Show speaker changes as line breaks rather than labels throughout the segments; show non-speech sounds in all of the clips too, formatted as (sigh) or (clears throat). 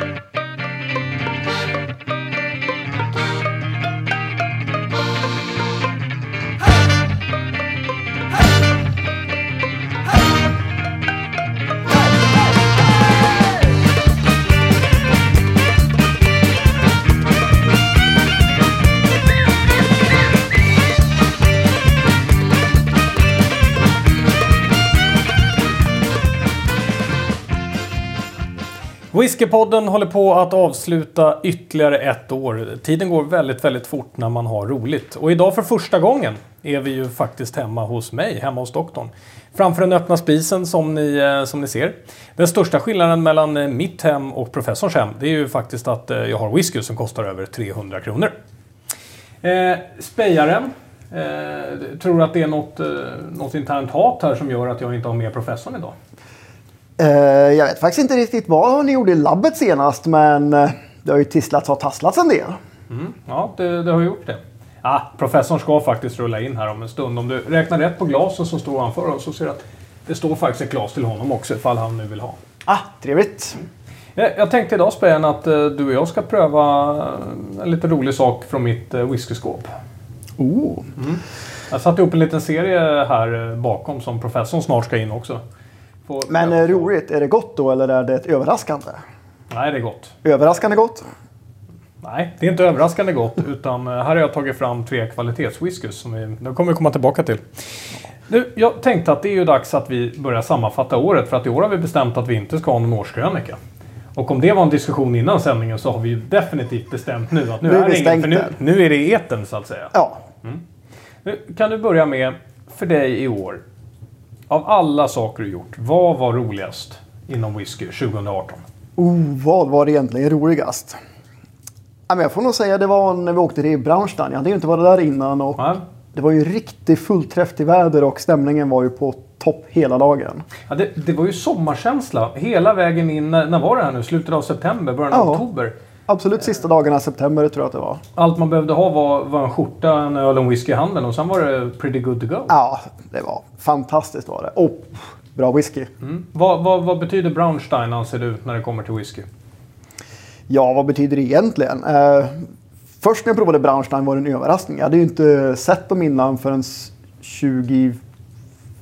Bye. Whiskypodden håller på att avsluta ytterligare ett år. Tiden går väldigt, väldigt fort när man har roligt. Och idag för första gången är vi ju faktiskt hemma hos mig, hemma hos doktorn. Framför den öppna spisen som ni, eh, som ni ser. Den största skillnaden mellan eh, mitt hem och professorns hem, det är ju faktiskt att eh, jag har whisky som kostar över 300 kronor. Eh, spejaren. Eh, tror du att det är något, eh, något internt hat här som gör att jag inte har med professorn idag?
Eh, jag vet faktiskt inte riktigt vad ni gjorde i labbet senast, men eh, det har ju tisslats och tasslats en del.
Mm, ja, det, det har gjort det. Ah, professorn ska faktiskt rulla in här om en stund. Om du räknar rätt på glasen som står framför oss så ser du att det står faktiskt ett glas till honom också ifall han nu vill ha.
Ah, trevligt.
Jag, jag tänkte idag Spejan att eh, du och jag ska pröva en lite rolig sak från mitt eh, whiskyskåp.
Oh.
Jag satte ihop en liten serie här eh, bakom som professorn snart ska in också.
Men
pröva.
eh, roligt, är det gott då eller är det ett överraskande?
Nej, det är gott.
Överraskande gott?
Nej, det är inte överraskande gott. Utan eh, här har jag tagit fram tre kvalitetswhiskys som vi, det kommer vi komma tillbaka till. Nu, jag tänkte att det är ju dags att vi börjar sammanfatta året. För att i år har vi bestämt att vi inte ska ha någon årskrönika. Och om det var en diskussion innan sändningen så har vi ju definitivt bestämt nu att nu,
Nu är
är det ingen, för nu, nu är det eten så att säga.
Ja.
Nu, kan du börja med, för dig i år. Av alla saker du gjort, vad var roligast inom whisky 2018?
Oh, vad var egentligen roligast? Jag får nog säga det var när vi åkte till Braunstein. Jag hade ju inte varit där innan och
Ja,
det var ju riktigt fullträff till väder och stämningen var ju på topp hela dagen.
Ja, det, det var ju sommarkänsla hela vägen in. När, när var det här nu? Slutet av september? Början av
Ja.
oktober?
Absolut sista dagarna i september tror jag att det var.
Allt man behövde ha var, var en skjorta, en öl och en whisky i handen och sen var det pretty good to go.
Ja, det var fantastiskt var det. Och bra whisky.
Mm. Vad, vad, vad betyder Braunstein anser du när det kommer till whisky?
Ja, vad betyder det egentligen? Eh, först när jag provade Braunstein var det en överraskning. Jag hade ju inte sett dem innan förrän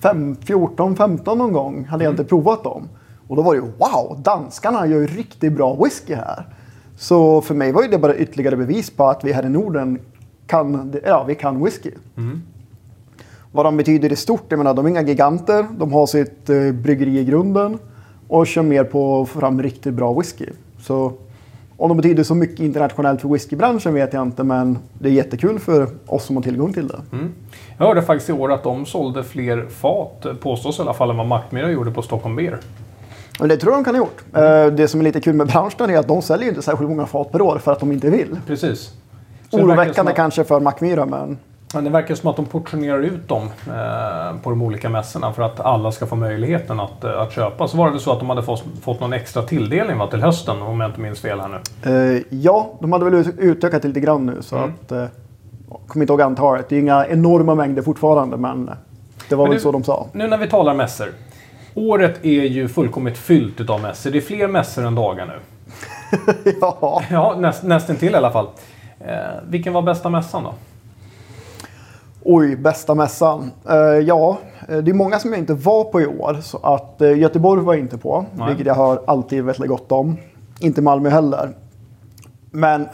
2014, 15 någon gång hade jag inte provat dem. Och då var det ju wow, danskarna gör ju riktigt bra whisky här. Så för mig var det bara ytterligare bevis på att vi här i Norden kan, ja, vi kan whisky. Vad de betyder i stort, jag menar de är inga giganter. De har sitt eh, bryggeri i grunden och kör mer på att få fram riktigt bra whisky. Så om de betyder så mycket internationellt för whiskybranschen vet jag inte, men det är jättekul för oss som har tillgång till det.
Jag hörde faktiskt i år att de sålde fler fat, påstås i alla fall, än vad Mackmyra gjorde på Stockholm Beer.
Och det tror jag de kan ha gjort. Eh, Det som är lite kul med branschen är att de säljer inte särskilt många fat per år för att de inte vill.
Precis. Så det
Oroväckande
att-
kanske för Mackmyra, men
Men det verkar som att de portionerar ut dem eh, på de olika mässorna för att alla ska få möjligheten att, eh, att köpa. Så var det väl så att de hade fått, fått någon extra tilldelning va, till hösten om jag inte minns fel här nu.
eh, ja, de hade väl ut- utökat lite grann nu så
Mm.
att eh, jag kommer inte ihåg antalet. Det är inga enorma mängder fortfarande, men det var
Men
väl
du-
så de sa.
Nu när vi talar mässor. Året är ju fullkomligt fyllt utav mässor. Det är fler mässor än dagar nu. (laughs)
ja.
Ja, näst, nästan till i alla fall. Eh, vilken var bästa mässan då?
Oj, bästa mässan. Eh, ja, eh, det är många som jag inte var på i år. Så att eh, Göteborg var jag inte på,
Nej.
vilket jag har alltid väldigt gott om. Inte Malmö heller. Men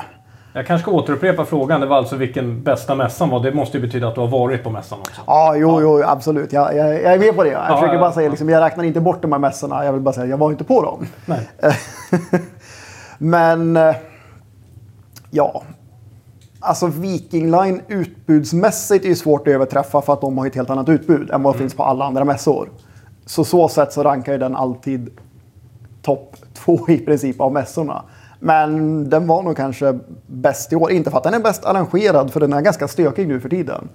Jag kanske ska återupprepa frågan. Det var alltså vilken bästa mässan var. Det måste ju betyda att du har varit på mässan också.
ja, jo, jo, absolut. Jag, jag, jag är med på det. Jag
Ja,
försöker
ja,
bara säga,
ja.
liksom, jag räknar inte bort de här mässorna. Jag vill bara säga, jag var inte på dem.
Nej. (laughs)
Men eh, ja, alltså Viking Line utbudsmässigt är ju svårt att överträffa för att de har ett helt annat utbud än vad finns på alla andra mässor. Så så sätt så rankar ju den alltid topp två i princip av mässorna. Men den var nog kanske bäst i år. Inte för att den är bäst arrangerad, för den är ganska stökig nu för tiden.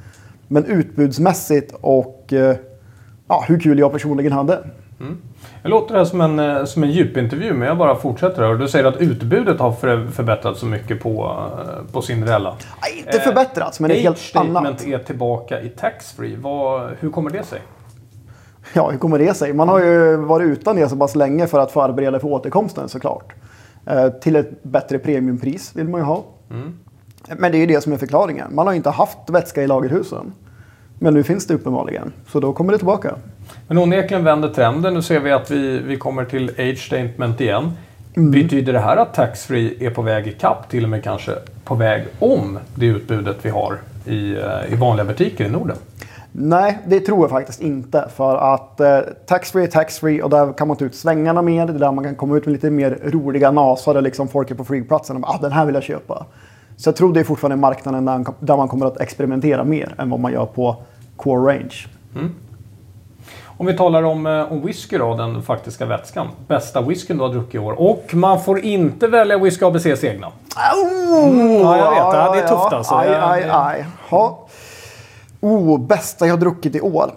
Men utbudsmässigt och eh, ja, hur kul jag personligen hade.
Det låter här som en, eh, som en djupintervju, men jag bara fortsätter här. Du säger att utbudet har för, förbättrats så mycket på, eh, på Cinderella.
Ja, inte förbättrats, men det är helt
statement
annat.
är tillbaka i taxfree. Hur kommer det sig?
Ja, hur kommer det sig? Man har ju varit utan det så pass länge för att förbereda för återkomsten såklart. Eh, till ett bättre premiumpris vill man ju ha. Men det är ju det som är förklaringen. Man har inte haft vätska i lagerhusen. Men nu finns det uppenbarligen. Så då kommer det tillbaka.
Men onekligen vänder trenden. Nu ser vi att vi, vi kommer till age statement igen. Betyder det här att taxfree är på väg ikapp, till och med kanske på väg om det utbudet vi har i, eh, i vanliga butiker i Norden?
Nej, det tror jag faktiskt inte. För att eh, taxfree är taxfree och där kan man ta ut svängarna mer. Det är där man kan komma ut med lite mer roliga nasar. Liksom folk är på flygplatsen och bara, ah, den här vill jag köpa. Så jag tror det är fortfarande marknaden där, där man kommer att experimentera mer än vad man gör på core range.
Om vi talar om, eh, om whisky då, den faktiska vätskan. Bästa whiskyn du har druckit i år. Och man får inte välja whisky ABCs egna.
Oh,
ja, jag vet. Ja, det är tufft alltså.
Aj, aj, aj. Ha. Oh, bästa jag har druckit i år.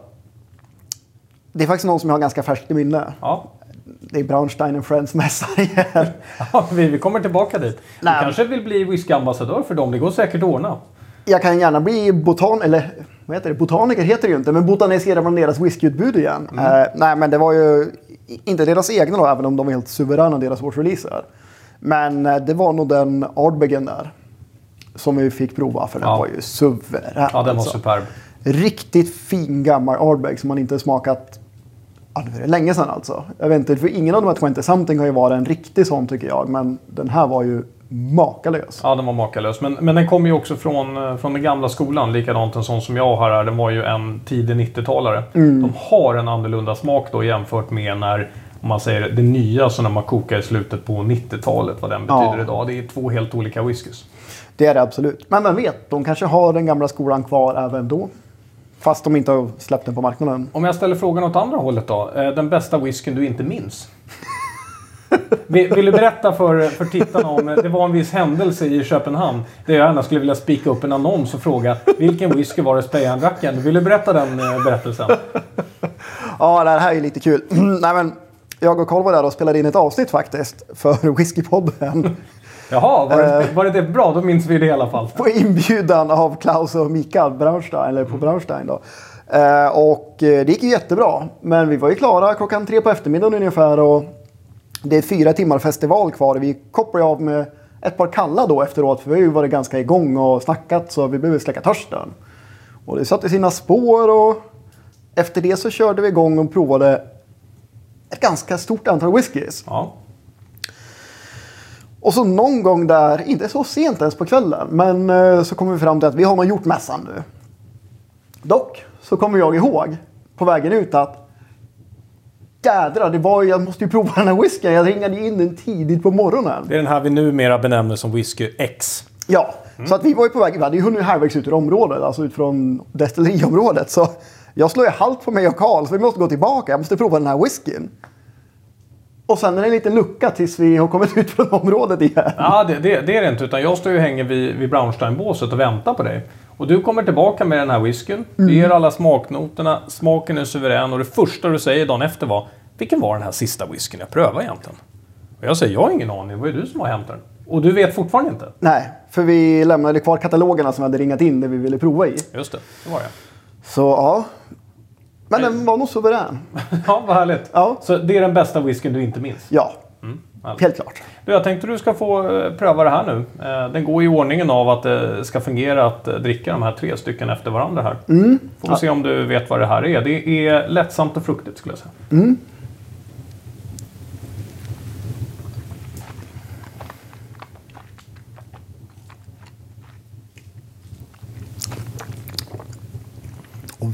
Det är faktiskt någon som jag har ganska färskt i minne.
Ja.
Det är Braunstein Friends mässa igen. (laughs)
Ja, vi, vi kommer tillbaka dit. Du
Nej.
kanske vill bli whiskyambassadör för dem. Det går säkert att ordna.
Jag kan gärna bli botan... Eller vad heter det? Botaniker heter det ju inte, men botanisera bland deras whiskyutbud igen.
Mm.
Eh, nej, men det var ju inte deras egna då, även om de var helt suveräna deras årsreleaser. Men eh, det var nog den Ardbegen där. Som vi fick prova, för den
Ja.
var ju suverän.
Ja, den var
alltså.
superb.
Riktigt fin gammal Ardbeg som man inte smakat Ja, det är länge sedan alltså. Jag vet inte, för ingen av de här 20 something har ju varit en riktig sån tycker jag. Men den här var ju makalös.
Ja, den var makalös. Men, men den kommer ju också från, eh, från den gamla skolan. Likadant en sån som jag har här. Den var ju en tidig 90-talare. De har en annorlunda smak då jämfört med när om man säger det nya som när man kokar i slutet på 90-talet. Vad den betyder
Ja.
idag. Det är två helt olika whiskys.
Det är det absolut. Men vem vet, de kanske har den gamla skolan kvar även då. Fast de inte har släppt den på marknaden.
Om jag ställer frågan åt andra hållet då. Eh, Den bästa whiskyn du inte minns? (laughs) Vill, vill du berätta för, för tittarna om... eh, Det var en viss händelse i Köpenhamn. Där jag gärna skulle vilja spika upp en annons och fråga vilken whisky var det Spejan drack? Vill du berätta den eh, berättelsen? (laughs)
Ja, det här är lite kul. (clears throat) Nej, men jag och Carl var där och spelade in ett avsnitt faktiskt för (laughs) Whiskypodden.
Jaha, var det, var det det? Bra, då minns vi det i alla fall.
på inbjudan av Klaus och Mikael Braunstein, eller på Braunstein då. Eh, och eh, det gick ju jättebra. Men vi var ju klara klockan tre på eftermiddagen ungefär och det är fyra timmar festival kvar. Vi kopplar av med ett par kalla då efteråt för vi har ju varit ganska igång och snackat så vi behöver släcka törsten. Och det satte sina spår och efter det så körde vi igång och provade ett ganska stort antal whiskys.
Ja.
Och så någon gång där, inte så sent ens på kvällen, men eh, så kom vi fram till att vi har nog gjort mässan nu. Dock så kommer jag ihåg på vägen ut att jädrar, det var, jag måste ju prova den här whiskyn. Jag ringade in den tidigt på morgonen.
Det är den här vi numera benämner som Whisky X.
Ja, så att vi var ju på väg, vi hade ju hunnit halvvägs ut ur området, alltså ut från destilleriområdet. Så jag slår ju halt på mig och Karl, så vi måste gå tillbaka. Jag måste prova den här whiskyn. Och sen är det en liten lucka tills vi har kommit ut från området igen.
Ja, det, det, det är det inte. Utan jag står ju och hänger vid, vid Braunstein-båset och väntar på dig. Och du kommer tillbaka med den här whiskyn. Du ger alla smaknoterna. Smaken är suverän. Och det första du säger dagen efter var Vilken var den här sista whiskyn jag prövade egentligen? Och jag säger Jag har ingen aning. Det var ju du som har hämtat den. Och du vet fortfarande inte?
Nej, för vi lämnade kvar katalogerna som vi hade ringat in det vi ville prova i.
Just det, det var det.
Så ja. Men den var nog suverän.
Ja, vad härligt.
Ja.
Så det är den bästa whiskyn du inte minns?
Ja,
härligt.
helt klart.
Du, jag tänkte du ska få eh, pröva det här nu. Eh, Den går i ordningen av att det ska fungera att eh, dricka de här tre stycken efter varandra här. Får vi se om du vet vad det här är. Det är lättsamt och fruktigt skulle jag säga.
Och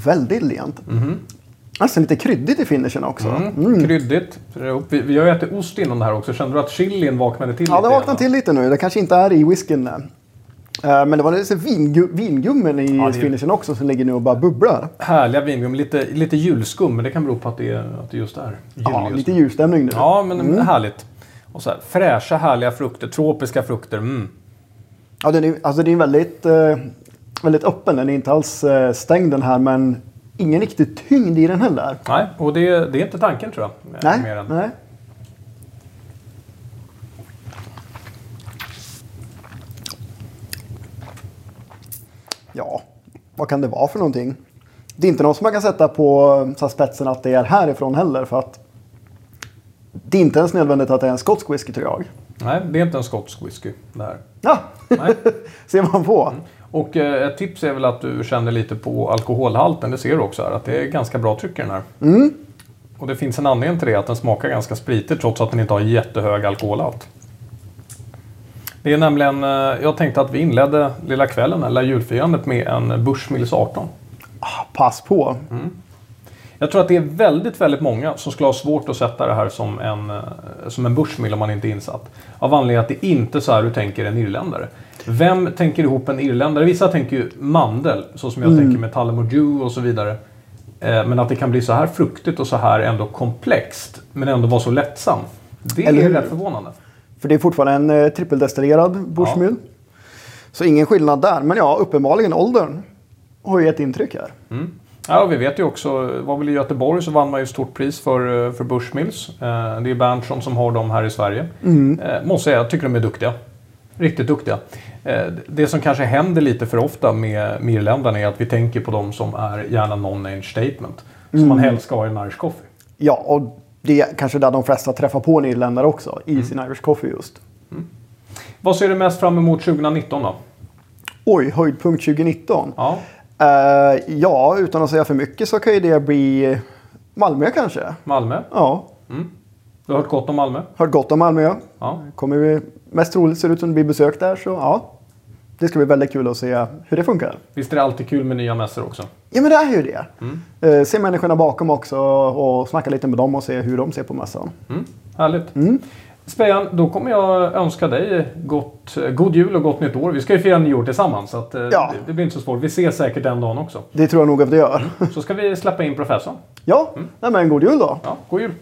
väldigt lent. Nästan lite kryddigt i finishen också.
Mm. Kryddigt. Vi, vi har ju ätit ost innan det här också. Kände du att chilin vaknade till
Ja,
lite
det vaknade till lite nu. Det kanske inte är i whiskyn. eh. Eh, Men det var lite vingu vingummen i
Ja, det
finishen också som ligger nu och bara bubblar.
Härliga vingum. Lite, lite julskum. Men det kan bero på att det, att det just är jul
Ja,
just
lite julstämning nu.
Ja, men härligt. Och så här, fräscha, härliga frukter. Tropiska frukter. Mm.
Ja, den är, alltså den är väldigt, eh, väldigt öppen. Den är inte alls eh, stängd den här, men ingen riktig tyngd i den heller.
Nej, och det, det är inte tanken tror jag.
Nej,
Mer än.
nej. Ja, vad kan det vara för någonting? Det är inte något som man kan sätta på så här, spetsen att det är härifrån heller för att Det är inte ens nödvändigt att det är en skotsk whisky tror jag.
Nej, det är inte en skotsk whisky. Det här.
Ja, (laughs) ser man på.
Och eh, ett tips är väl att du känner lite på alkoholhalten. Det ser du också här, att det är ganska bra tryck i den här. Och det finns en anledning till det, att den smakar ganska spritig trots att den inte har jättehög alkoholhalt. Det är nämligen, eh, jag tänkte att vi inledde lilla kvällen, eller julfirandet, med en Bushmills 18.
Ah, Pass på.
Jag tror att det är väldigt, väldigt många som skulle ha svårt att sätta det här som en, eh, som en Bushmill om man inte är insatt. Av anledning att det inte är så här du tänker en irländare. Vem tänker ihop en irländare? Vissa tänker ju mandel, så som jag
Mm.
tänker med Tullamore Dew och så vidare. Eh, Men att det kan bli så här fruktigt och så här ändå komplext, men ändå vara så lättsam. Det
Eller
är
hur?
rätt förvånande.
För det är fortfarande en eh, trippeldestillerad Bushmill. Så ingen skillnad där. Men ja, uppenbarligen åldern har ju ett intryck här.
Ja, vi vet ju också, var väl i Göteborg så vann man ju stort pris för, eh, för Bushmills. Eh, Det är Berntson som har dem här i Sverige. Eh, Måste säga, jag tycker de är duktiga. Riktigt duktiga. Det som kanske händer lite för ofta med, med irländarna är att vi tänker på dem som är gärna non-age statement. Som man helst ska ha i en Irish coffee.
Ja, och det är kanske där de flesta träffar på en irländare också. I sin Irish Coffee just.
Vad ser du mest fram emot 2019 då?
Oj, höjdpunkt 2019.
Ja,
Eh, ja, utan att säga för mycket så kan ju det bli Malmö kanske.
Malmö.
Ja,
Du har hört gott om Malmö?
hört gott om Malmö.
Ja.
Kommer vi mest troligt ser det ut som det blir besök där så ja. Det ska bli väldigt kul att se hur det funkar.
Visst är det alltid kul med nya mässor också?
Ja men det är ju det. Eh, se människorna bakom också och snacka lite med dem och se hur de ser på mässan.
Mm, härligt. Spejan, då kommer jag önska dig gott, god jul och gott nytt år. Vi ska ju fira nyår tillsammans så att, eh,
Ja.
det, det blir inte så svårt. Vi ses säkert den dagen också.
Det tror jag nog att det gör.
Så ska vi släppa in professorn.
Ja, nej, men god jul då.
Ja, god jul!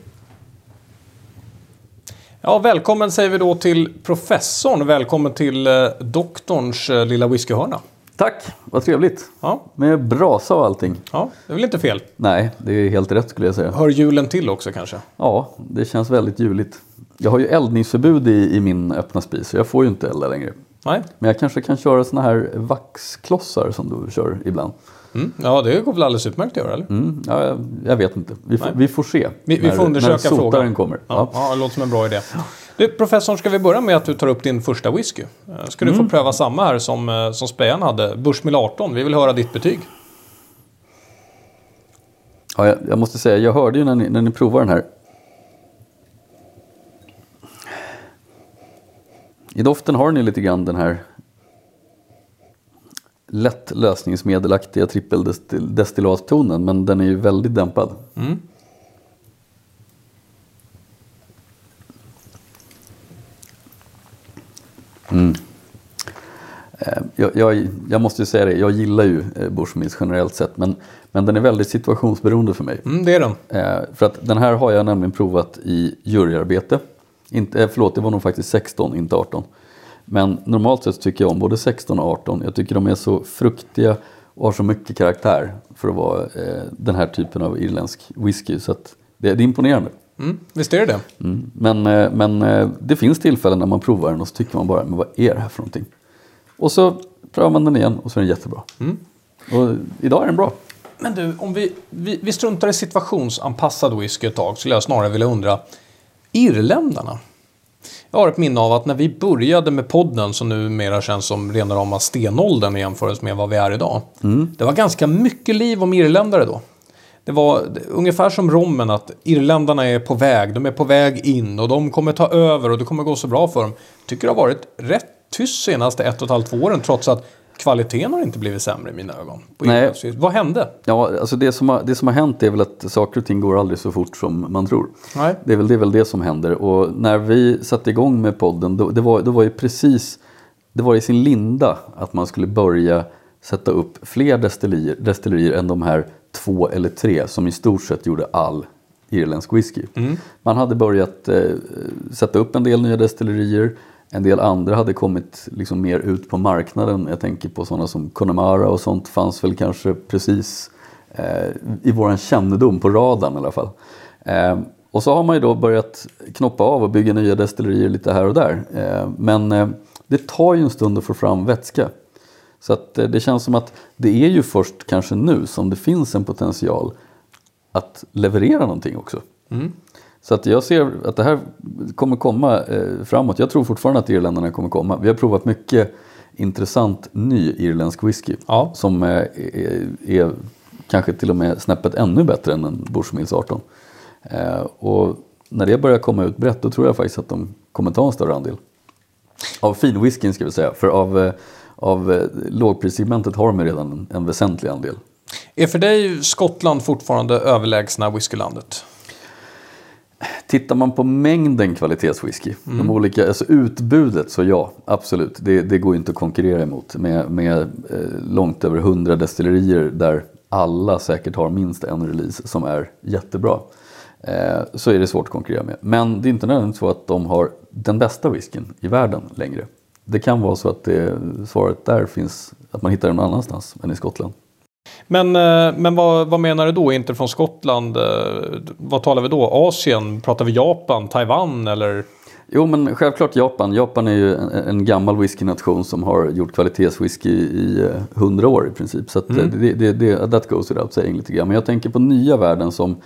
Ja, välkommen säger vi då till professorn. Välkommen till eh, doktorns eh, lilla whiskyhörna.
Tack, vad trevligt.
Ja,
Med brasa och allting.
ja, det är väl inte fel.
Nej, det är helt rätt skulle jag säga.
Hör julen till också kanske?
Ja, det känns väldigt juligt. Jag har ju eldningsförbud i, i min öppna spis, så jag får ju inte elda längre.
Nej?
Men jag kanske kan köra såna här vaxklossar som du kör ibland.
Mm. Ja, det går väl alldeles utmärkt att göra, eller?
Mm, ja, jag, jag vet inte. Vi, får- vi får se.
Vi, vi
när-
får undersöka
när
frågan.
kommer.
Ja,
Ja.
ja, det låter som en bra idé. Du, professorn, ska vi börja med att du tar upp din första whisky? Eh, Ska du få pröva samma här som, eh, som Spejan hade, Bushmill 18. Vi vill höra ditt betyg.
Ja, jag, jag måste säga, jag hörde ju när ni, när ni provade den här. I doften har ni lite grann den här lätt lösningsmedelaktiga trippeldestillattonen men den är ju väldigt dämpad. Mm. Eh, Jag, jag, jag måste ju säga det, jag gillar ju eh, Bushmills generellt sett men, men den är väldigt situationsberoende för mig.
Mm, det är den.
Eh, för att den här har jag nämligen provat i juryarbete. Inte, eh, förlåt, det var nog faktiskt 16, inte 18. Men normalt sett tycker jag om både 16 och 18. Jag tycker de är så fruktiga och har så mycket karaktär för att vara eh, den här typen av irländsk whisky. Så det, det är imponerande.
Mm, visst är det det?
Mm. Men, eh, men eh, det finns tillfällen när man provar den och så tycker man bara, men vad är det här för någonting? Och så prövar man den igen och så är den jättebra. Och idag är den bra.
Men du, om vi, vi, vi struntar i situationsanpassad whisky ett tag skulle jag snarare vilja undra. Irländarna? Jag har ett minne av att när vi började med podden som numera känns som rena rama stenåldern i jämförelse med vad vi är idag. Det var ganska mycket liv om irländare då. Det var ungefär som rommen att irländarna är på väg, de är på väg in och de kommer ta över och det kommer gå så bra för dem. Tycker det har varit rätt tyst senaste ett och ett halvt, två åren trots att kvaliteten har inte blivit sämre i mina ögon.
Nej.
Vad hände?
Ja, alltså det som, har, det som har hänt är väl att saker och ting går aldrig så fort som man tror.
Nej.
Det är väl det, är väl det som händer. Och när vi satte igång med podden, då, det, var, det var ju precis, det var i sin linda att man skulle börja sätta upp fler destillerier, destillerier än de här två eller tre som i stort sett gjorde all irländsk whisky. Man hade börjat eh, sätta upp en del nya destillerier. En del andra hade kommit liksom mer ut på marknaden. Jag tänker på sådana som Connemara och sånt fanns väl kanske precis eh, i våran kännedom på radarn i alla fall. Eh, och så har man ju då börjat knoppa av och bygga nya destillerier lite här och där. Eh, men eh, det tar ju en stund att få fram vätska. Så att eh, det känns som att det är ju först kanske nu som det finns en potential att leverera någonting också. Mm. Så att jag ser att det här kommer komma eh, framåt. Jag tror fortfarande att irländarna kommer komma. Vi har provat mycket intressant ny irländsk whisky.
Ja.
Som eh, är, är kanske till och med snäppet ännu bättre än en Bushmills 18. Eh, och när det börjar komma ut brett då tror jag faktiskt att de kommer ta en större andel. Av finwhiskyn ska vi säga. För av, eh, av eh, lågprissegmentet har de redan en, en väsentlig andel.
Är för dig Skottland fortfarande överlägsna whiskylandet?
Tittar man på mängden kvalitetswhisky, de olika, alltså utbudet så ja, absolut. Det, det går inte att konkurrera emot med, med eh, långt över 100 destillerier där alla säkert har minst en release som är jättebra. Eh, så är det svårt att konkurrera med. Men det är inte nödvändigtvis så att de har den bästa whiskyn i världen längre. Det kan vara så att det, svaret där finns, att man hittar den någon annanstans än i Skottland.
Men, eh, men vad, vad menar du då? Inte från Skottland? eh, Vad talar vi då? Asien? Pratar vi Japan? Taiwan? Eller?
Jo men självklart Japan. Japan är ju en, en gammal whiskynation som har gjort kvalitetswhisky i eh, hundra år i princip. Så att eh, det, det, det, that goes without saying lite grann. Men jag tänker på nya värden som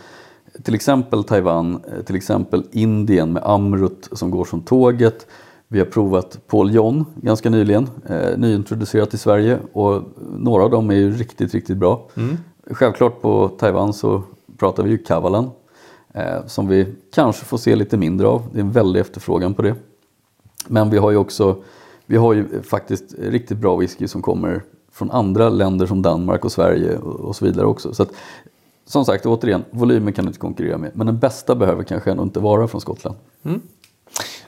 till exempel Taiwan, till exempel Indien med Amrut som går som tåget. Vi har provat Paul John ganska nyligen, eh, nyintroducerat i Sverige och några av dem är ju riktigt, riktigt bra. Självklart på Taiwan så pratar vi ju Kavalan eh, som vi kanske får se lite mindre av. Det är en väldig efterfrågan på det. Men vi har ju också vi har ju faktiskt riktigt bra whisky som kommer från andra länder som Danmark och Sverige och, så vidare också. Så att, som sagt, återigen, volymen kan du inte konkurrera med. Men den bästa behöver kanske ändå inte vara från Skottland.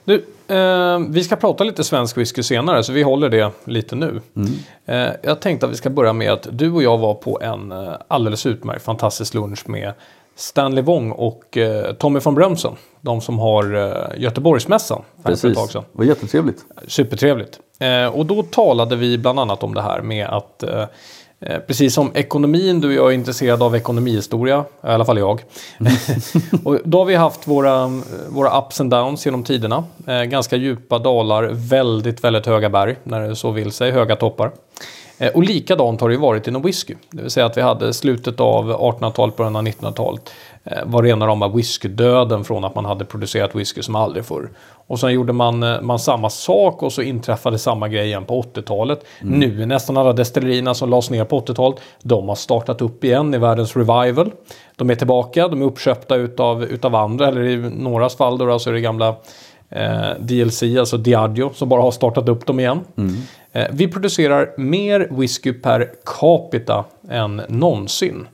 Du, eh, vi ska prata lite svensk whisky senare så vi håller det lite nu. Eh, jag tänkte att vi ska börja med att du och jag var på en eh, alldeles utmärkt fantastisk lunch med Stanley Wong och eh, Tommy von Brömsen. De som har eh, Göteborgsmässan för ett tag
Precis,
sedan.
det var jättetrevligt.
Supertrevligt. Eh, och då talade vi bland annat om det här med att eh, precis som ekonomin, du och jag är intresserad av ekonomihistoria, i alla fall jag. (laughs) och då har vi haft våra, våra ups and downs genom tiderna. Eh, ganska djupa dalar, väldigt, väldigt höga berg, när det så vill sig, höga toppar. Eh, och likadant har det ju varit inom whisky. Det vill säga att vi hade slutet av 1800-talet, början av 1900-talet eh, var rena rama whiskydöden från att man hade producerat whisky som aldrig förr. Och sen gjorde man, eh, man samma sak och så inträffade samma grej igen på 80-talet. Nu är nästan alla destillerierna som lades ner på 80-talet, de har startat upp igen i världens revival. De är tillbaka, de är uppköpta utav, utav andra, eller i någras fall då, så är det gamla eh, DLC, alltså Diageo, som bara har startat upp dem igen. Eh, vi producerar mer whisky per capita än någonsin.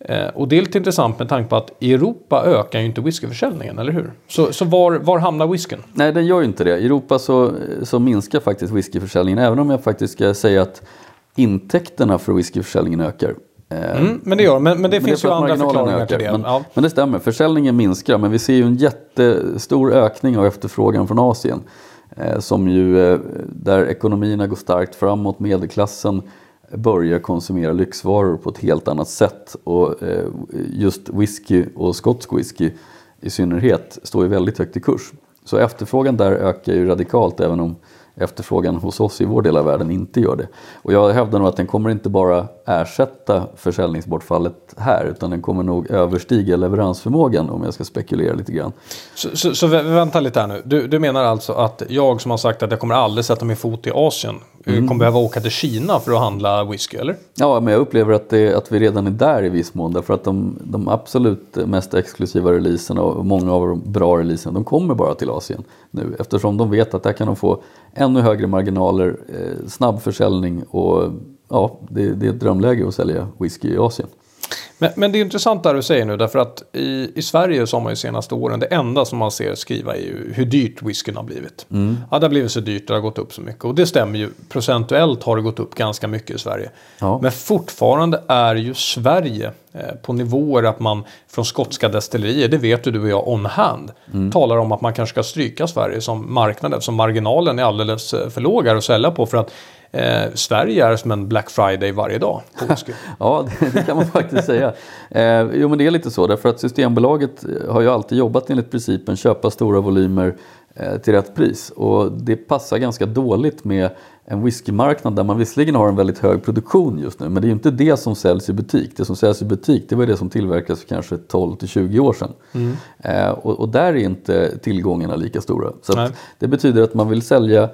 Eh, och det är lite intressant med tanke på att i Europa ökar ju inte whiskyförsäljningen, eller hur? Så, så var, var hamnar whiskyn?
Nej, den gör ju inte det. I Europa så, så minskar faktiskt whiskyförsäljningen. Även om jag faktiskt ska säga att intäkterna för whiskyförsäljningen ökar. Eh,
Mm, men det gör men, men det
Men
finns
är
ju andra förklaringar till det.
Men,
Ja.
men det stämmer, försäljningen minskar men vi ser ju en jättestor ökning av efterfrågan från Asien. Eh, som ju, eh, där ekonomierna går starkt framåt, medelklassen börjar konsumera lyxvaror på ett helt annat sätt. Och eh, just whisky och skotsk whisky i synnerhet står ju väldigt högt i kurs. Så efterfrågan där ökar ju radikalt även om efterfrågan hos oss i vår del av världen inte gör det. Och jag hävdar nog att den kommer inte bara ersätta försäljningsbortfallet här utan den kommer nog överstiga leveransförmågan om jag ska spekulera lite grann.
Så, så, så vä- vänta lite här nu. Du, du menar alltså att jag som har sagt att jag kommer aldrig sätta min fot i Asien eh, kommer behöva åka till Kina för att handla whisky, eller?
Ja, men jag upplever att, det, att vi redan är där i viss mån därför att de, de absolut mest exklusiva releaserna och många av de bra releaserna de kommer bara till Asien nu eftersom de vet att där kan de få ännu högre marginaler, eh, snabb försäljning och ja, det, det är ett drömläge att sälja whisky i Asien.
Men, men det är intressant där du säger nu därför att i, i Sverige så har man ju senaste åren det enda som man ser skriva är ju hur dyrt whiskyn har blivit. Ja, det har blivit så dyrt, det har gått upp så mycket. Och det stämmer ju, procentuellt har det gått upp ganska mycket i Sverige.
Ja.
Men fortfarande är ju Sverige eh, på nivåer att man från skotska destillerier, det vet ju du och jag on hand, talar om att man kanske ska stryka Sverige som marknad eftersom marginalen är alldeles eh, för låg att sälja på. För att eh, Sverige är som en Black Friday varje dag. (laughs)
Ja, det, det kan man faktiskt säga. Eh, jo, men det är lite så därför att Systembolaget har ju alltid jobbat enligt principen köpa stora volymer eh, till rätt pris. Och det passar ganska dåligt med en whiskymarknad där man visserligen har en väldigt hög produktion just nu men det är ju inte det som säljs i butik. Det som säljs i butik det var det som tillverkades för kanske 12 till 20 år sedan.
Mm.
Eh, och, och, där är inte tillgångarna lika stora. Så det betyder att man vill sälja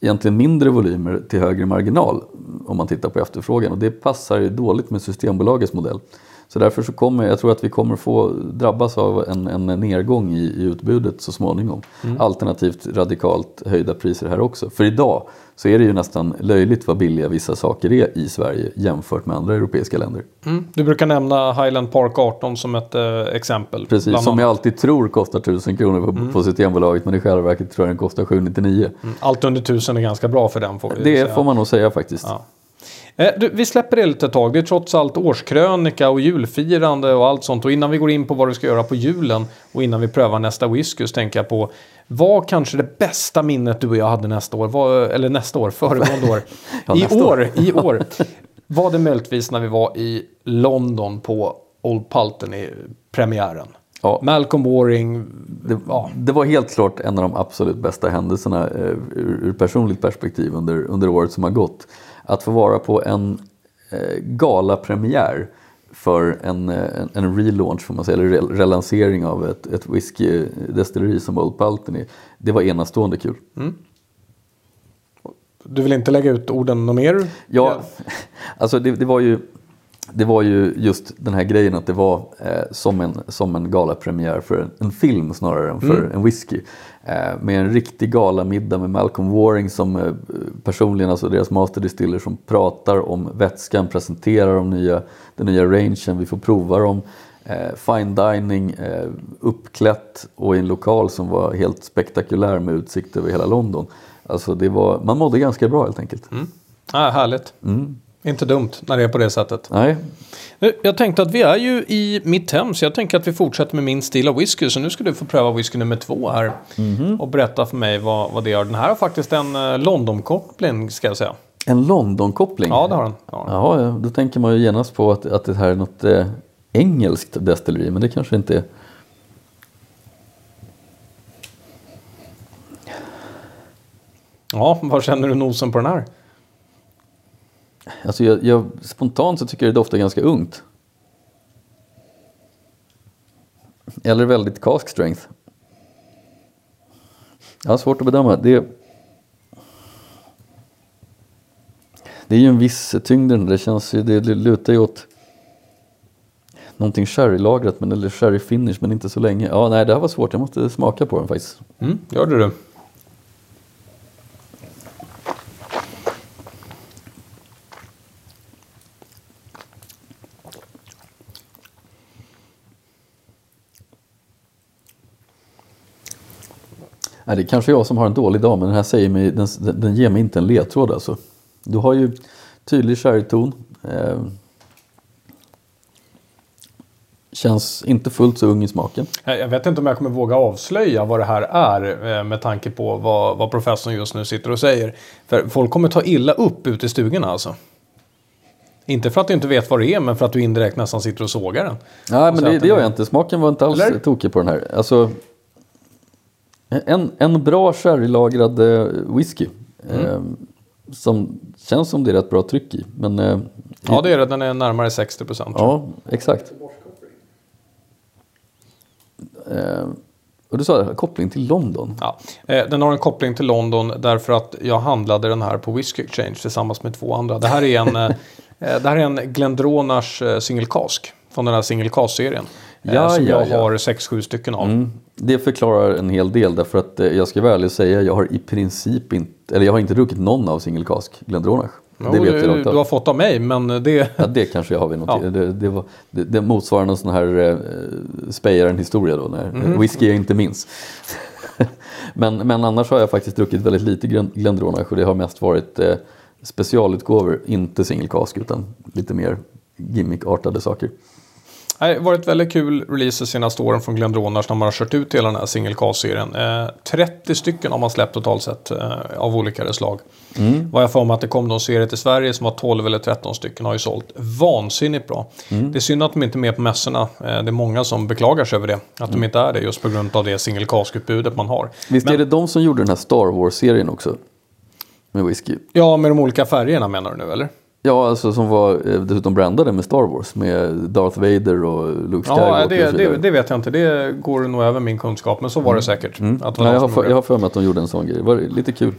egentligen mindre volymer till högre marginal om man tittar på efterfrågan och det passar ju dåligt med Systembolagets modell. Så därför så kommer jag tror att vi kommer få drabbas av en, en nedgång i, i utbudet så småningom. Alternativt radikalt höjda priser här också. För idag så är det ju nästan löjligt vad billiga vissa saker är i Sverige jämfört med andra europeiska länder.
Mm. Du brukar nämna Highland Park 18 som ett eh, exempel.
Precis, som jag alltid tror kostar 1000 kronor på, på Systembolaget men i själva verket tror jag den kostar 799.
Mm. Allt under 1000 är ganska bra för den får vi
Det
säga.
får man nog säga faktiskt.
Ja. Eh, Du, vi släpper det lite tag. Det är trots allt årskrönika och julfirande och allt sånt. Och innan vi går in på vad du ska göra på julen och innan vi prövar nästa whisky så tänker jag på vad kanske det bästa minnet du och jag hade nästa år, var, eller nästa år, föregående år. (laughs)
Ja,
I
nästa
år, i (laughs) år. Var det möjligtvis när vi var i London på Old Pulteney-premiären?
Ja.
Malcolm Waring,
Det,
ja.
det var helt klart en av de absolut bästa händelserna eh, ur, ur personligt perspektiv under, under året som har gått. Att få vara på en eh, galapremiär för en, en, en relaunch, får man säga, eller re- relansering av ett, ett whiskydestilleri som Old Palteny. Det var enastående kul.
Du vill inte lägga ut orden något mer?
Ja, (laughs) alltså det, det, var ju, det var ju just den här grejen att det var eh, som, en, som en galapremiär för en, en film snarare än för en whisky. Eh, med en riktig galamiddag med Malcolm Waring som eh, personligen, alltså deras masterdistiller som pratar om vätskan, presenterar de nya, den nya rangen, vi får prova dem. Eh, fine dining, eh, uppklätt och i en lokal som var helt spektakulär med utsikt över hela London. Alltså det var, man mådde ganska bra helt enkelt.
Ah, härligt. Inte dumt när det är på det sättet.
Nej,
Jag tänkte att vi är ju i mitt hem så jag tänker att vi fortsätter med min stil av whisky. Så nu ska du få pröva whisky nummer två här. Och berätta för mig vad, vad det är. Den här har faktiskt en eh, London-koppling ska jag säga.
En London-koppling?
Ja, det har den. Ja.
Jaha, ja, då tänker man ju genast på att, att det här är något eh, engelskt destilleri, men det kanske inte är.
ja, vad känner du nosen på den här?
Alltså jag, jag, spontant så tycker jag det doftar ganska ungt. Eller väldigt cask strength. Jag har svårt att bedöma. Det, det är ju en viss tyngd i den. Det, känns, ju- det lutar ju åt någonting sherrylagrat men, eller sherry finish men inte så länge. Ja, nej det här var svårt. Jag måste smaka på den faktiskt.
Mm, gör det du.
Nej, det är kanske jag som har en dålig dag, men den här säger mig, den, den ger mig inte en ledtråd alltså. Du har ju tydlig sherryton. Eh, känns inte fullt så ung i smaken.
Jag vet inte om jag kommer våga avslöja vad det här är eh, med tanke på vad, vad professorn just nu sitter och säger. För folk kommer ta illa upp ute i stugorna alltså. Inte för att du inte vet vad det är, men för att du indirekt nästan sitter och sågar den.
Nej, men
Så
det, det gör jag inte. Smaken var inte alls
Eller?
tokig på den här. Alltså, en, en bra sherrylagrad eh, whisky.
Mm.
Eh, som känns som det är rätt bra tryck i. Men, eh,
Ja, det är det. Den är närmare 60 procent.
ja, exakt. Eh, och du sa det, koppling till London.
Ja. Eh, Den har en koppling till London därför att jag handlade den här på Whisky Exchange tillsammans med två andra. Det här är en, (laughs) eh, det här är en Glendronach Single Cask från den här eh,
Ja,
som
ja,
jag
ja.
har 6-7 stycken av.
Mm. Det förklarar en hel del därför att eh, jag ska vara ärlig och säga jag har i princip inte, eller jag har inte druckit någon av single cask Glendronach.
Jo,
det vet jag
du,
rakt
du har fått av mig, men det...
Ja, det kanske jag har vid något
Ja.
det, det, var, det, det motsvarar någon sån här eh, spejaren historia då, när
Mhm.
whisky jag inte minns. (laughs) men, men annars har jag faktiskt druckit väldigt lite Glen- Glendronach och det har mest varit eh, specialutgåvor, inte single cask utan lite mer gimmickartade saker.
Det har varit väldigt kul releaser senaste åren från Glendroners när man har kört ut hela den här single cast-serien. Eh, 30 stycken har man släppt totalt sett eh, av olika slag. Mm. Vad jag får mig att det kom någon serie till Sverige som var 12 eller 13 stycken har ju sålt vansinnigt bra. Mm. Det är synd att de inte är med på mässorna. Eh, det är många som beklagar sig över det. Att mm. de inte är det just på grund av det single cast-utbudet man har.
Visst Men, är det de som gjorde den här Star Wars-serien också? Med whisky?
Ja, med de olika färgerna menar du nu eller?
Ja, alltså som var eh, dessutom brandade med Star Wars. Med Darth Vader och Luke Skywalker.
Ja, det, det, det, vet jag inte. Det går nog över min kunskap. Men så var det mm. säkert.
Mm. Att det Nej, jag, har för, jag har för mig att de gjorde en sån grej. Det var lite kul.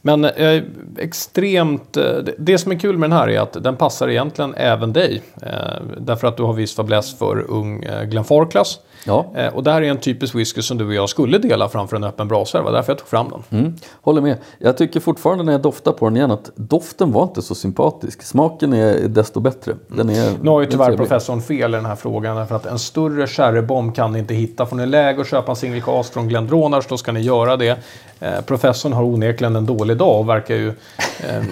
Men eh, extremt... Eh, det som är kul med den här är att den passar egentligen även dig. Eh, därför att du har visst fäbless för ung eh, Glenfarclas. Ja. Eh, och det här är en typisk whisky som du och jag skulle dela framför en öppen brasa. Det var därför jag tog fram den.
Mm. Håller med. Jag tycker fortfarande när jag doftar på den igen att doften var inte så sympatisk. Smaken är desto bättre. Den är,
nu har ju tyvärr professorn fel i den här frågan. För att en större sherrybomb kan ni inte hitta. Får ni läge att köpa en single cast från Glendronars då ska ni göra det. Eh, professorn har onekligen en dålig dag och verkar ju eh,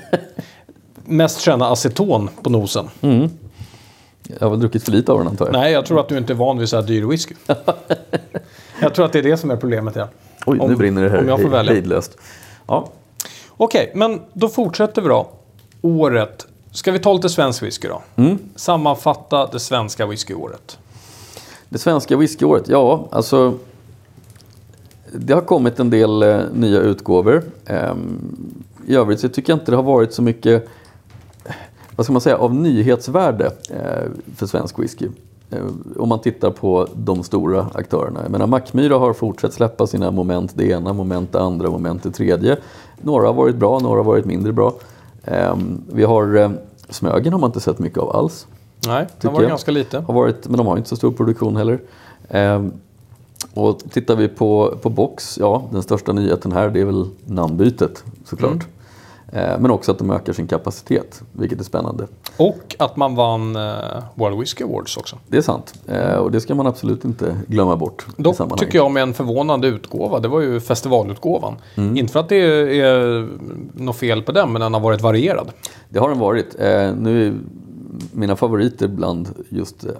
(laughs) mest känna aceton på nosen.
Mm. Jag har väl druckit för lite av den antar jag.
Nej, jag tror att du inte är van vid så här dyr whisky. (laughs) jag tror att det är det som är problemet. Ja.
Oj, om, nu brinner det här om jag får välja. hejdlöst.
Ja. Okej, okay, men då fortsätter vi då. Året. Ska vi ta lite svensk whisky då? Mm. Sammanfatta det svenska whiskyåret.
Det svenska whiskyåret? Ja, alltså. Det har kommit en del eh, nya utgåvor. Eh, I övrigt så tycker jag inte det har varit så mycket vad ska man säga, av nyhetsvärde eh, för svensk whisky. Eh, om man tittar på de stora aktörerna. Jag menar, Mackmyra har fortsatt släppa sina moment det ena, moment det andra, moment det tredje. Några har varit bra, några har varit mindre bra. Ehm, vi har eh, Smögen har man inte sett mycket av alls.
Nej, det var ganska lite.
Har varit, men de har inte så stor produktion heller. Ehm, och tittar vi på, på Box, ja den största nyheten här det är väl namnbytet såklart. Mm. Eh, men också att de ökar sin kapacitet, vilket är spännande.
Och att man vann eh, World Whisky Awards också.
Det är sant. Eh, och det ska man absolut inte glömma bort.
Dock tycker jag med en förvånande utgåva. Det var ju festivalutgåvan. Mm. Inte för att det är något fel på den, men den har varit varierad.
Det har den varit. Nu mina favoriter bland just eh,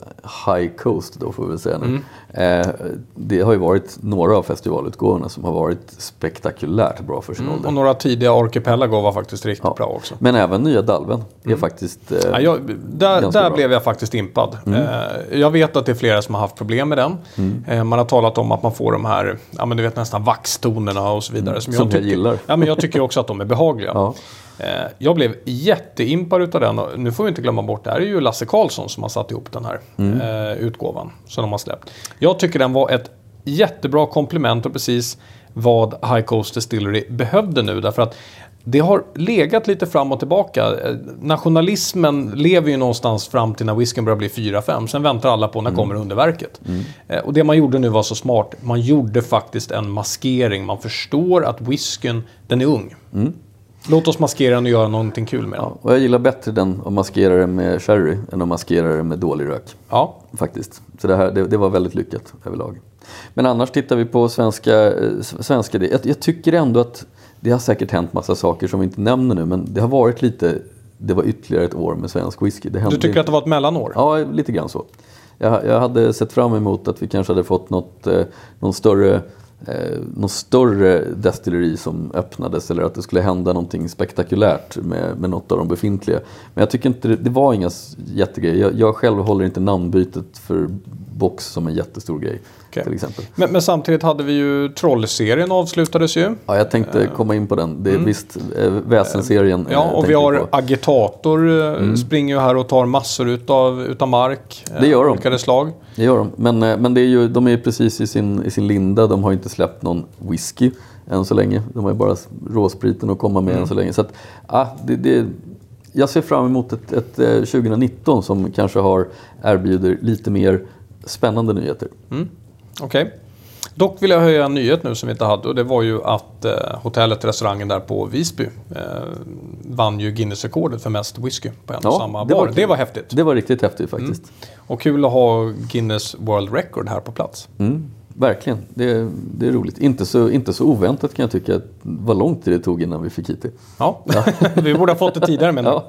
High Coast då får vi väl säga nu. Mm. Eh, det har ju varit några av festivalutgåvorna som har varit spektakulärt bra för sin mm, ålder.
Och några tidiga Archipelago var faktiskt riktigt ja. bra också.
Men även nya Dalven mm. är faktiskt eh,
ja, jag, Där, där blev jag faktiskt impad. Mm. Eh, jag vet att det är flera som har haft problem med den. Mm. Eh, man har talat om att man får de här, ja men du vet nästan vaxtonerna och så vidare.
Mm. Som, som jag, tycker, jag gillar.
Ja men jag tycker också att de är behagliga. (laughs) Ja. Eh, jag blev jätteimpad utav den. Och nu får vi inte glömma bort, det här är ju Lasse Karlsson som har satt ihop den här mm. eh, utgåvan som de har släppt. Jag tycker den var ett jättebra komplement och precis vad High Coast Distillery behövde nu. Därför att det har legat lite fram och tillbaka. Eh, nationalismen lever ju någonstans fram till när whiskyn börjar bli 4-5. Sen väntar alla på när mm. kommer underverket. Mm. Och det man gjorde nu var så smart. Man gjorde faktiskt en maskering. Man förstår att whiskyn, den är ung. Mm. Låt oss maskera den och göra någonting kul med den. Ja,
och jag gillar bättre den att maskera den med sherry än att maskera den med dålig rök. Ja. Faktiskt. Så det, här, det, det, var väldigt lyckat överlag. Men annars tittar vi på svenska, eh, svenska jag, jag tycker ändå att det har säkert hänt massa saker som vi inte nämner nu men det har varit lite, det var ytterligare ett år med svensk whisky.
du tycker att det var ett mellanår?
Ja, lite grann så. Jag, jag hade sett fram emot att vi kanske hade fått något, eh, någon större eh, större destilleri som öppnades eller att det skulle hända någonting spektakulärt med, med något av de befintliga. Men jag tycker inte det, det var inga jättegrejer. Jag, jag själv håller inte namnbytet för box som en jättestor grej. Okay. Till exempel.
Men, men, samtidigt hade vi ju Trollserien avslutades ju.
Ja, jag tänkte uh, komma in på den. Det är mm. visst äh, Väsenserien.
Ja, och vi har Agitator mm. springer ju här och tar massor utav, utav mark.
Det gör de.
Olika slag.
Det gör de. Men, men det är ju, de är precis i sin, i sin linda. De har inte släppt någon whisky än så länge. De har ju bara råspriten att komma med mm. än så länge. Så att, ah, det, det, jag ser fram emot ett, ett, ett 2019 som kanske har erbjuder lite mer spännande nyheter.
Mm. Okej. Okay. Dock vill jag höja en nyhet nu som vi inte hade och det var ju att eh, hotellet, restaurangen där på Visby eh, vann ju Guinness-rekordet för mest whisky på en ja, och samma bar. Var det var häftigt.
Det var riktigt häftigt faktiskt. Mm.
Och kul att ha Guinness World Record här på plats.
Mm. Verkligen, det, det är roligt. Inte så, inte så oväntat kan jag tycka vad lång tid det tog innan vi fick hit det.
Ja, ja. (laughs) vi borde ha fått det tidigare men. Ja.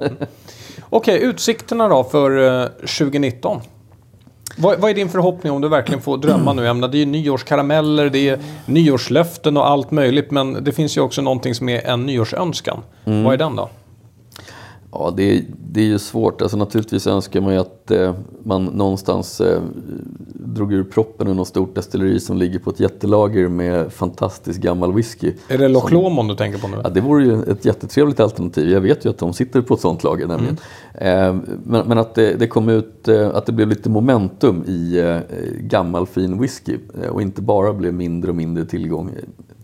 Okej, utsikterna då för 2019? Vad, vad är din förhoppning om du verkligen får drömma nu? Menar, det är ju nyårskarameller, det är nyårslöften och allt möjligt. Men det finns ju också någonting som är en nyårsönskan. Vad är den då?
Ja, det är, det är ju svårt. Alltså, naturligtvis önskar man ju att eh, man någonstans eh, drog ur proppen ur något stort destilleri som ligger på ett jättelager med fantastisk gammal whisky.
Är det Loch Lomond du tänker på nu?
Ja, det vore ju ett jättetrevligt alternativ. Jag vet ju att de sitter på ett sånt lager nämligen. Eh, men, men att det, det kom ut, eh, att det blev lite momentum i eh, gammal fin whisky eh, och inte bara blev mindre och mindre tillgång.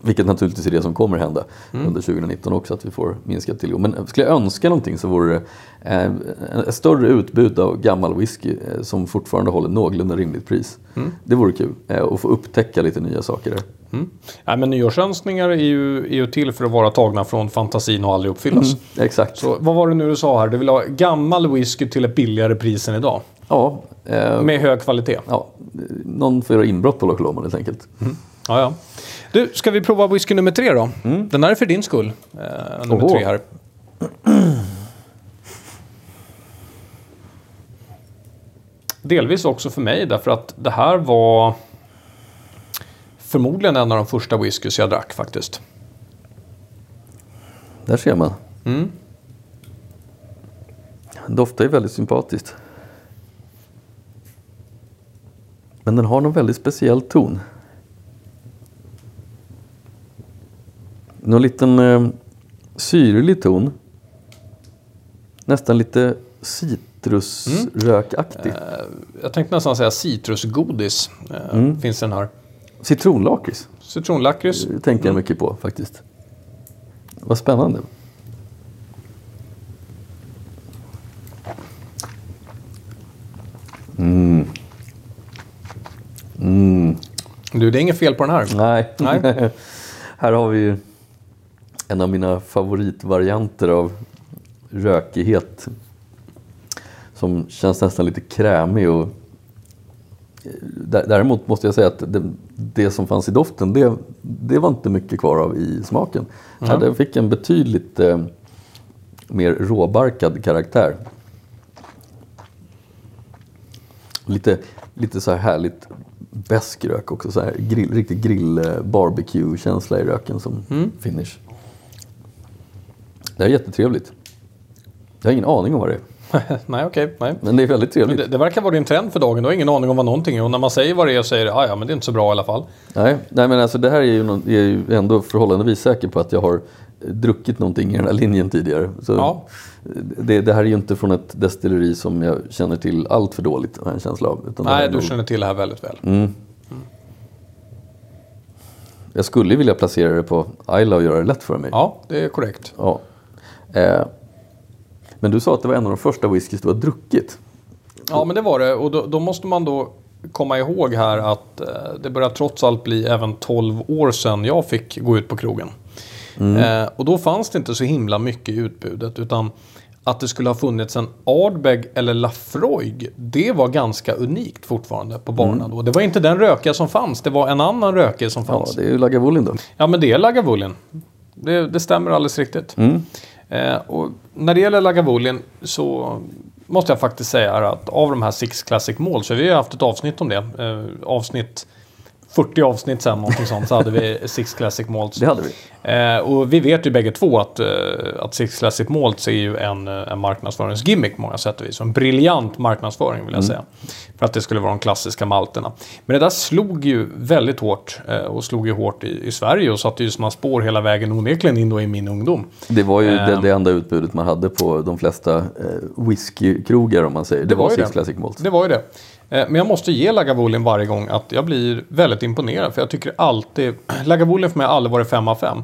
Vilket naturligtvis är det som kommer hända under 2019 också, att vi får minskad tillgång. Men skulle jag önska någonting så vore det eh, ett större utbud av gammal whisky eh, som fortfarande håller någorlunda rimligt pris. Det vore kul. Eh, och få upptäcka lite nya saker där.
Mm. Nej, men nyårsönskningar är ju, är ju till för att vara tagna från fantasin och aldrig uppfyllas.
Exakt.
Så vad var det nu du sa här? Du vill ha gammal whisky till ett billigare pris än idag.
Ja, eh,
Med hög kvalitet.
ja, någon får göra inbrott på Loch Lomond helt enkelt.
Ja, ja. Du, ska vi prova whisky nummer tre då? Den här är för din skull. Eh, nummer
Oho.
tre här. (clears throat) Delvis också för mig därför att det här var förmodligen en av de första whiskys jag drack faktiskt.
Där ser man.
Mm.
Doftar ju väldigt sympatiskt. Men den har någon väldigt speciell ton. Någon liten eh, syrlig ton. Nästan lite citrusrökaktig.
Jag tänkte nästan säga citrusgodis. Eh, Finns den här.
Citronlakrits
Citronlakrits.
det tänker jag mycket på faktiskt. Vad spännande.
Du, det är inget fel på den här.
Nej.
Nej. (laughs)
här har vi ju en av mina favoritvarianter av rökighet. Som känns nästan lite krämig och Dä- Däremot måste jag säga att det, det som fanns i doften, det, det var inte mycket kvar av i smaken. Ja. Den fick en betydligt eh, mer råbarkad karaktär. Lite, lite så här härligt besk rök också. Så här grill, riktigt grill eh, i röken som finish. Det är jättetrevligt. Jag har ingen aning om vad det är. (laughs)
nej, okej. nej.
Men det är väldigt trevligt.
det, det verkar vara din trend för dagen. Du har ingen aning om vad någonting är. Och när man säger vad det är så säger du "Ah, ja, men det är inte så bra i alla fall.
Nej, nej men alltså det här är ju, någon, är ju ändå förhållandevis säker på att jag har eh, druckit någonting i den här linjen tidigare. Så
Ja.
det, det här är ju inte från ett destilleri som jag känner till allt för dåligt, har en känsla av.
Nej, du
nog-
känner till det här väldigt väl.
Mm. Jag skulle vilja placera det på Ayla och göra det lätt för mig.
Ja, det är korrekt.
Ja. Eh, men du sa att det var en av de första whiskys du har druckit.
Ja, men det var det. Och då, då måste man då komma ihåg här att eh, det börjar trots allt bli även 12 år sedan jag fick gå ut på krogen. Eh, och då fanns det inte så himla mycket i utbudet. Utan att det skulle ha funnits en Ardbeg eller Lafroig, det var ganska unikt fortfarande på barerna då. Det var inte den rökiga som fanns, det var en annan rökig som
Ja,
fanns.
det är ju Lagavulin då.
Ja, men det är Lagavulin. Det, det stämmer alldeles riktigt. Eh, Eh, och när det gäller Lagavulin så måste jag faktiskt säga att av de här Six Classic Mål så har vi har haft ett avsnitt om det. Eh, avsnitt 40 avsnitt sen, någonting sånt, så hade vi (laughs) Six Classic Malts.
Det hade vi.
Eh, och vi vet ju bägge två att, eh, att Six Classic Malts är ju en, eh, en marknadsföringsgimmick på många sätt och vis. En briljant marknadsföring vill jag säga. För att det skulle vara de klassiska malterna. Men det där slog ju väldigt hårt eh, och slog ju hårt i, i Sverige och satte ju sådana spår hela vägen onekligen in då i min ungdom.
Det var ju det,
Ehm.
det enda utbudet man hade på de flesta eh, whiskykrogar om man säger. Det, var
ju
Six
det.
Classic Malt.
Det var ju det. Eh, Men jag måste ge Lagavulin varje gång att jag blir väldigt imponerad. För jag tycker alltid... Lagavulin för mig har aldrig varit 5 av 5.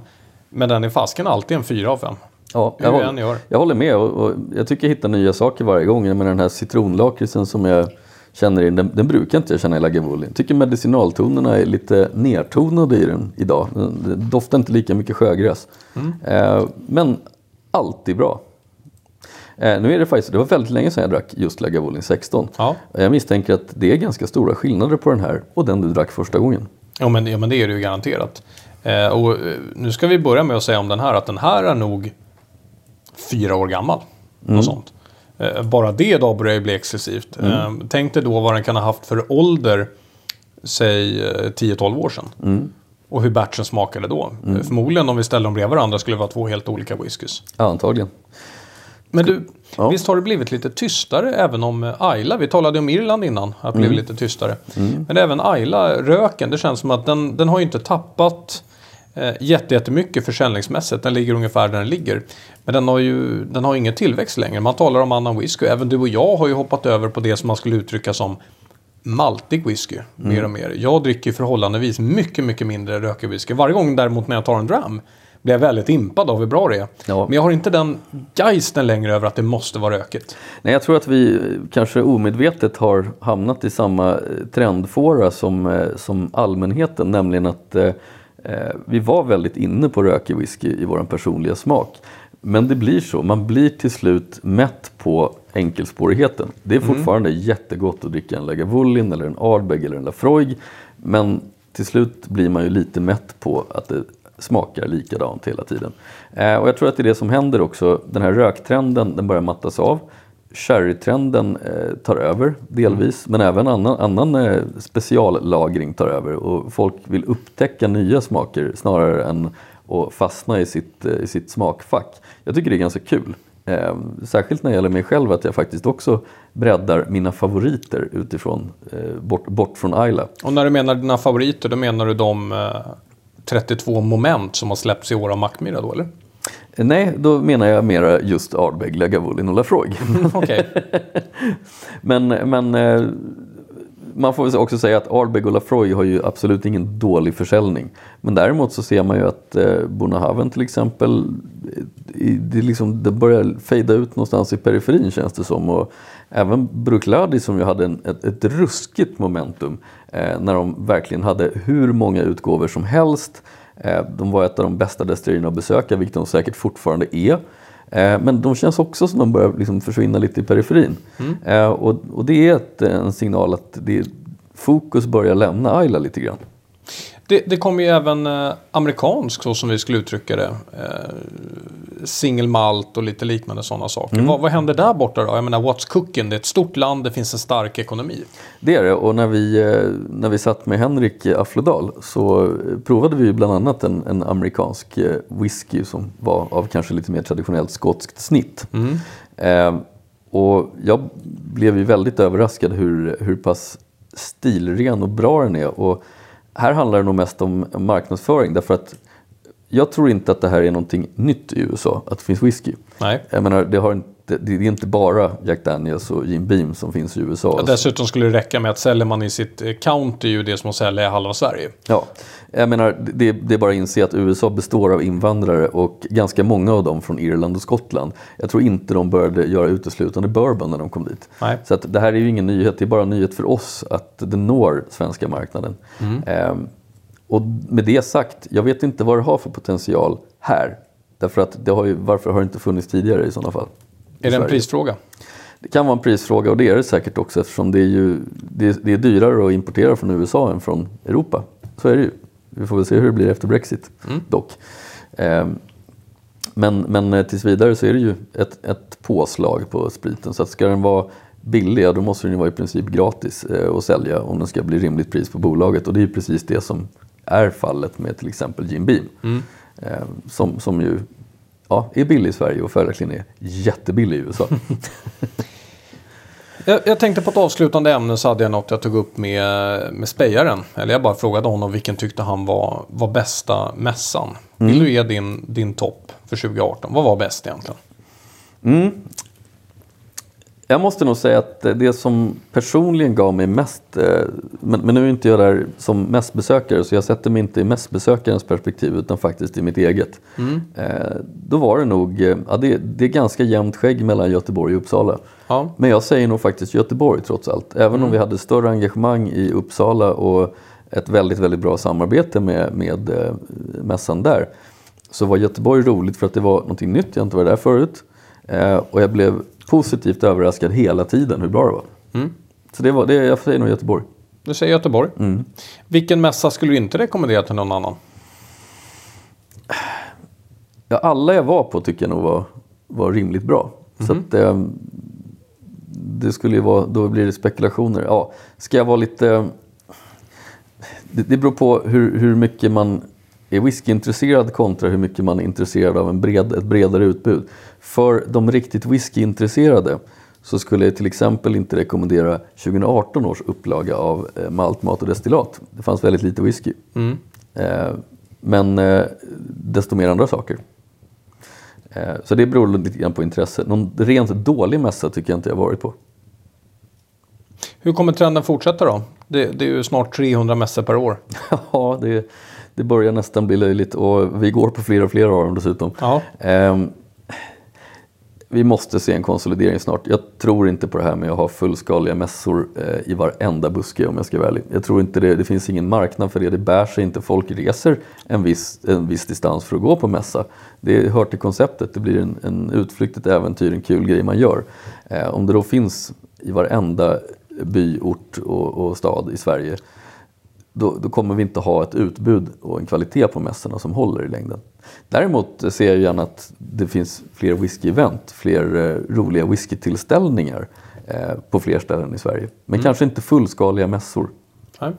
Men den är fasken alltid en 4 av 5.
Ja, jag,
jag
håller,
gör.
jag håller med och, och jag tycker jag hittar nya saker varje gång. Men den här citronlakritsen som jag känner i den, den brukar inte jag känna i Lagavulin. Jag tycker medicinaltonerna är lite nertonade i den idag. Det doftar inte lika mycket sjögräs.
Mm.
Eh, men alltid bra. Eh, nu är det faktiskt, det var väldigt länge sedan jag drack just Lagavulin 16.
Ja.
Jag misstänker att det är ganska stora skillnader på den här och den du drack första gången.
Ja men, ja, men det är det ju garanterat. Eh, och eh, nu ska vi börja med att säga om den här att den här är nog fyra år gammal. Något sånt. Eh, bara det idag börjar ju bli exklusivt.
Mm.
Eh, tänk dig då vad den kan ha haft för ålder, säg eh, 10-12 år sedan.
Mm.
Och hur batchen smakade då. Eh, Förmodligen om vi ställer dem bredvid varandra skulle det vara två helt olika whiskys.
Ja, antagligen.
Men du,
Ja.
visst har det blivit lite tystare även om eh, Ayla, vi talade om Irland innan, att det
Mm.
blivit lite tystare. Men även Ayla, röken, det känns som att den, den har ju inte tappat eh, jätte- jättemycket försäljningsmässigt. Den ligger ungefär där den ligger. Men den har ju den har ingen tillväxt längre. Man talar om annan whisky. Även du och jag har ju hoppat över på det som man skulle uttrycka som maltig whisky.
Mm.
Mer och mer. Jag dricker förhållandevis mycket, mycket mindre rökig whisky. Varje gång däremot när jag tar en dram blir jag väldigt impad av hur bra det är.
Ja.
Men jag har inte den geisten längre över att det måste vara rökigt.
Nej, jag tror att vi kanske omedvetet har hamnat i samma eh, trendfåra som, eh, som allmänheten, nämligen att eh, eh, vi var väldigt inne på rökig whisky i vår personliga smak. Men det blir så, man blir till slut mätt på enkelspårigheten. Det är fortfarande jättegott att dricka en Lagavulin eller en Ardbeg eller en Lafroig. Men till slut blir man ju lite mätt på att det smakar likadant hela tiden. Eh, och jag tror att det är det som händer också. Den här röktrenden den börjar mattas av. Sherrytrenden eh, tar över delvis, men även annan, annan eh, speciallagring tar över och folk vill upptäcka nya smaker snarare än att fastna i sitt, eh, i sitt smakfack. Jag tycker det är ganska kul. Eh, särskilt när det gäller mig själv att jag faktiskt också breddar mina favoriter utifrån, eh, bort, bort från Ayla.
Och när du menar dina favoriter, då menar du de eh, 32 moment som har släppts i år av Mackmyra då, eller?
Nej, då menar jag mera just Ardbeg, Lagavulin och Lafroig. (laughs)
Okej. (laughs)
Men, men eh, man får väl också säga att Ardbeg och Lafroy har ju absolut ingen dålig försäljning. Men däremot så ser man ju att eh, Bonahaven till exempel, det, liksom, det börjar fejda ut någonstans i periferin känns det som. Och även Bruichladi som ju hade en, ett, ett ruskigt momentum eh, när de verkligen hade hur många utgåvor som helst. Eh, de var ett av de bästa destillerierna att besöka, vilket de säkert fortfarande är. Eh, Men de känns också som de börjar liksom försvinna lite i periferin. Eh, Och, och det är ett, en signal att det, fokus börjar lämna Ayla lite grann.
Det, det kommer ju även eh, amerikansk, så som vi skulle uttrycka det. Eh, single malt och lite liknande sådana saker. Vad, vad händer där borta då? Jag menar, what's cooking? Det är ett stort land, det finns en stark ekonomi.
Det är det och när vi, eh, när vi satt med Henrik Affledal så provade vi bland annat en, en amerikansk eh, whisky som var av kanske lite mer traditionellt skotskt snitt. Eh, och jag blev ju väldigt överraskad hur, hur pass stilren och bra den är. Och här handlar det nog mest om marknadsföring därför att jag tror inte att det här är någonting nytt i USA, att det finns whisky.
Nej.
Jag menar, det, har inte, det är inte bara Jack Daniels och Jim Beam som finns i USA.
Ja, dessutom skulle det räcka med att säljer man i sitt eh, county ju det som att sälja i halva Sverige.
Ja, jag menar, det, det är bara att inse att USA består av invandrare och ganska många av dem från Irland och Skottland. Jag tror inte de började göra uteslutande bourbon när de kom dit.
Nej.
Så att det här är ju ingen nyhet, det är bara en nyhet för oss att det når svenska marknaden. Ehm, och med det sagt, jag vet inte vad det har för potential här. Därför att det har ju, varför har det inte funnits tidigare i sådana fall?
Är det en prisfråga?
Det kan vara en prisfråga och det är det säkert också eftersom det är, ju, det är, det är dyrare att importera från USA än från Europa. Så är det ju. Vi får väl se hur det blir efter Brexit dock. Ehm, men, men eh, tills vidare så är det ju ett, ett påslag på spriten. Så att ska den vara billig, ja, då måste den ju vara i princip gratis eh, att sälja om den ska bli rimligt pris på bolaget. Och det är ju precis det som är fallet med till exempel Jim Beam. Ehm, som, som ju ja, är billig i Sverige och följaktligen är jättebillig i USA. (laughs)
Jag, jag tänkte på ett avslutande ämne så hade jag något jag tog upp med, med spejaren. Eller jag bara frågade honom vilken tyckte han var, var bästa mässan. Vill du ge din, din topp för 2018? Vad var bäst egentligen?
Jag måste nog säga att det som personligen gav mig mest, eh, men, men nu är inte jag där som mässbesökare så jag sätter mig inte i mässbesökarens perspektiv utan faktiskt i mitt eget. Eh, Då var det nog, eh, ja, det, det är ganska jämnt skägg mellan Göteborg och Uppsala.
Ja.
Men jag säger nog faktiskt Göteborg trots allt. Även om vi hade större engagemang i Uppsala och ett väldigt, väldigt bra samarbete med, med mässan där. Så var Göteborg roligt för att det var någonting nytt, jag inte varit där förut. Eh, och jag blev positivt överraskad hela tiden hur bra det var. Så det var, det, jag säger nog Göteborg.
Du säger Göteborg. Vilken mässa skulle du inte rekommendera till någon annan?
Ja, alla jag var på tycker jag nog var, var rimligt bra. Så att, eh, det skulle ju vara, då blir det spekulationer. Ja, ska jag vara lite... Det, det beror på hur, hur mycket man är whiskyintresserad kontra hur mycket man är intresserad av en bred, ett bredare utbud. För de riktigt whiskyintresserade så skulle jag till exempel inte rekommendera 2018 års upplaga av eh, Malt, mat och destillat. Det fanns väldigt lite whisky.
Mm.
Eh, men eh, desto mer andra saker. Eh, så det beror lite grann på intresse. Någon rent dålig mässa tycker jag inte jag varit på.
Hur kommer trenden fortsätta då? Det, det är ju snart 300 mässor per år. (laughs)
ja, det, det börjar nästan bli löjligt och vi går på fler och fler av dem dessutom.
Ja.
Ehm, vi måste se en konsolidering snart. Jag tror inte på det här med att ha fullskaliga mässor eh, i varenda buske om jag ska vara ärlig. Jag tror inte det, det finns ingen marknad för det. Det bär sig inte. Folk reser en viss, en viss distans för att gå på mässa. Det hör till konceptet. Det blir en, en utflykt, ett äventyr, en kul grej man gör. Eh, om det då finns i varenda by, ort och, och stad i Sverige då, då, kommer vi inte ha ett utbud och en kvalitet på mässorna som håller i längden. Däremot ser jag gärna att det finns fler whisky-event, fler eh, roliga whiskytillställningar eh, på fler ställen i Sverige. Men
Mm.
kanske inte fullskaliga mässor.
Nej.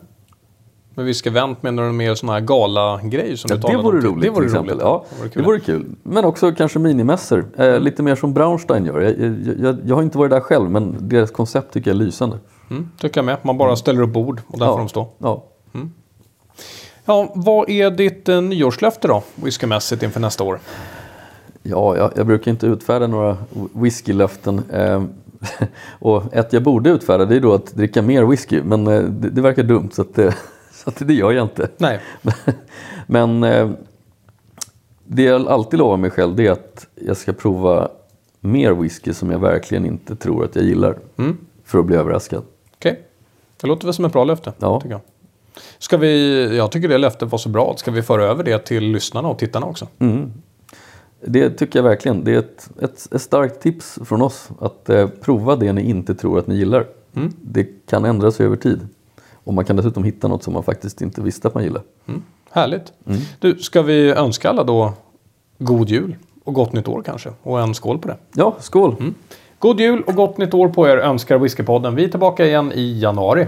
Men vi ska vänt menar du mer sådana här gala-grejer som
Ja,
du
det
talade
vore
om?
roligt
Det vore roligt.
Ja,
Det vore
det
kul.
vore kul. Men också kanske minimässor. Eh, lite mer som Braunstein gör. Jag, jag, jag, har inte varit där själv men deras koncept tycker jag är lysande.
Mm, tycker jag med. Man bara ställer upp bord och där får de stå.
Ja.
Ja, vad är ditt eh, nyårslöfte då, whiskymässigt inför nästa år?
Ja, jag, jag brukar inte utfärda några whiskylöften. Eh, (laughs) och ett jag borde utfärda det är då att dricka mer whisky. Men eh, det, det verkar dumt så, att, eh, (laughs) så att det gör jag inte.
Nej. (laughs)
men eh, det jag alltid lovar mig själv det är att jag ska prova mer whisky som jag verkligen inte tror att jag gillar.
Mm.
För att bli överraskad.
Okej. Det låter väl som ett bra löfte.
Ja.
Tycker jag. Ska vi, jag tycker det löftet var så bra. Ska vi föra över det till lyssnarna och tittarna också?
Mm. Det tycker jag verkligen. Det är ett, ett, ett starkt tips från oss att eh, prova det ni inte tror att ni gillar.
Mm.
Det kan ändras över tid. Och man kan dessutom hitta något som man faktiskt inte visste att man gillar.
Härligt.
Mm.
Du, ska vi önska alla då god jul och gott nytt år kanske? Och en skål på det.
Ja, skål!
God jul och gott nytt år på er önskar Whiskypodden. Vi är tillbaka igen i januari.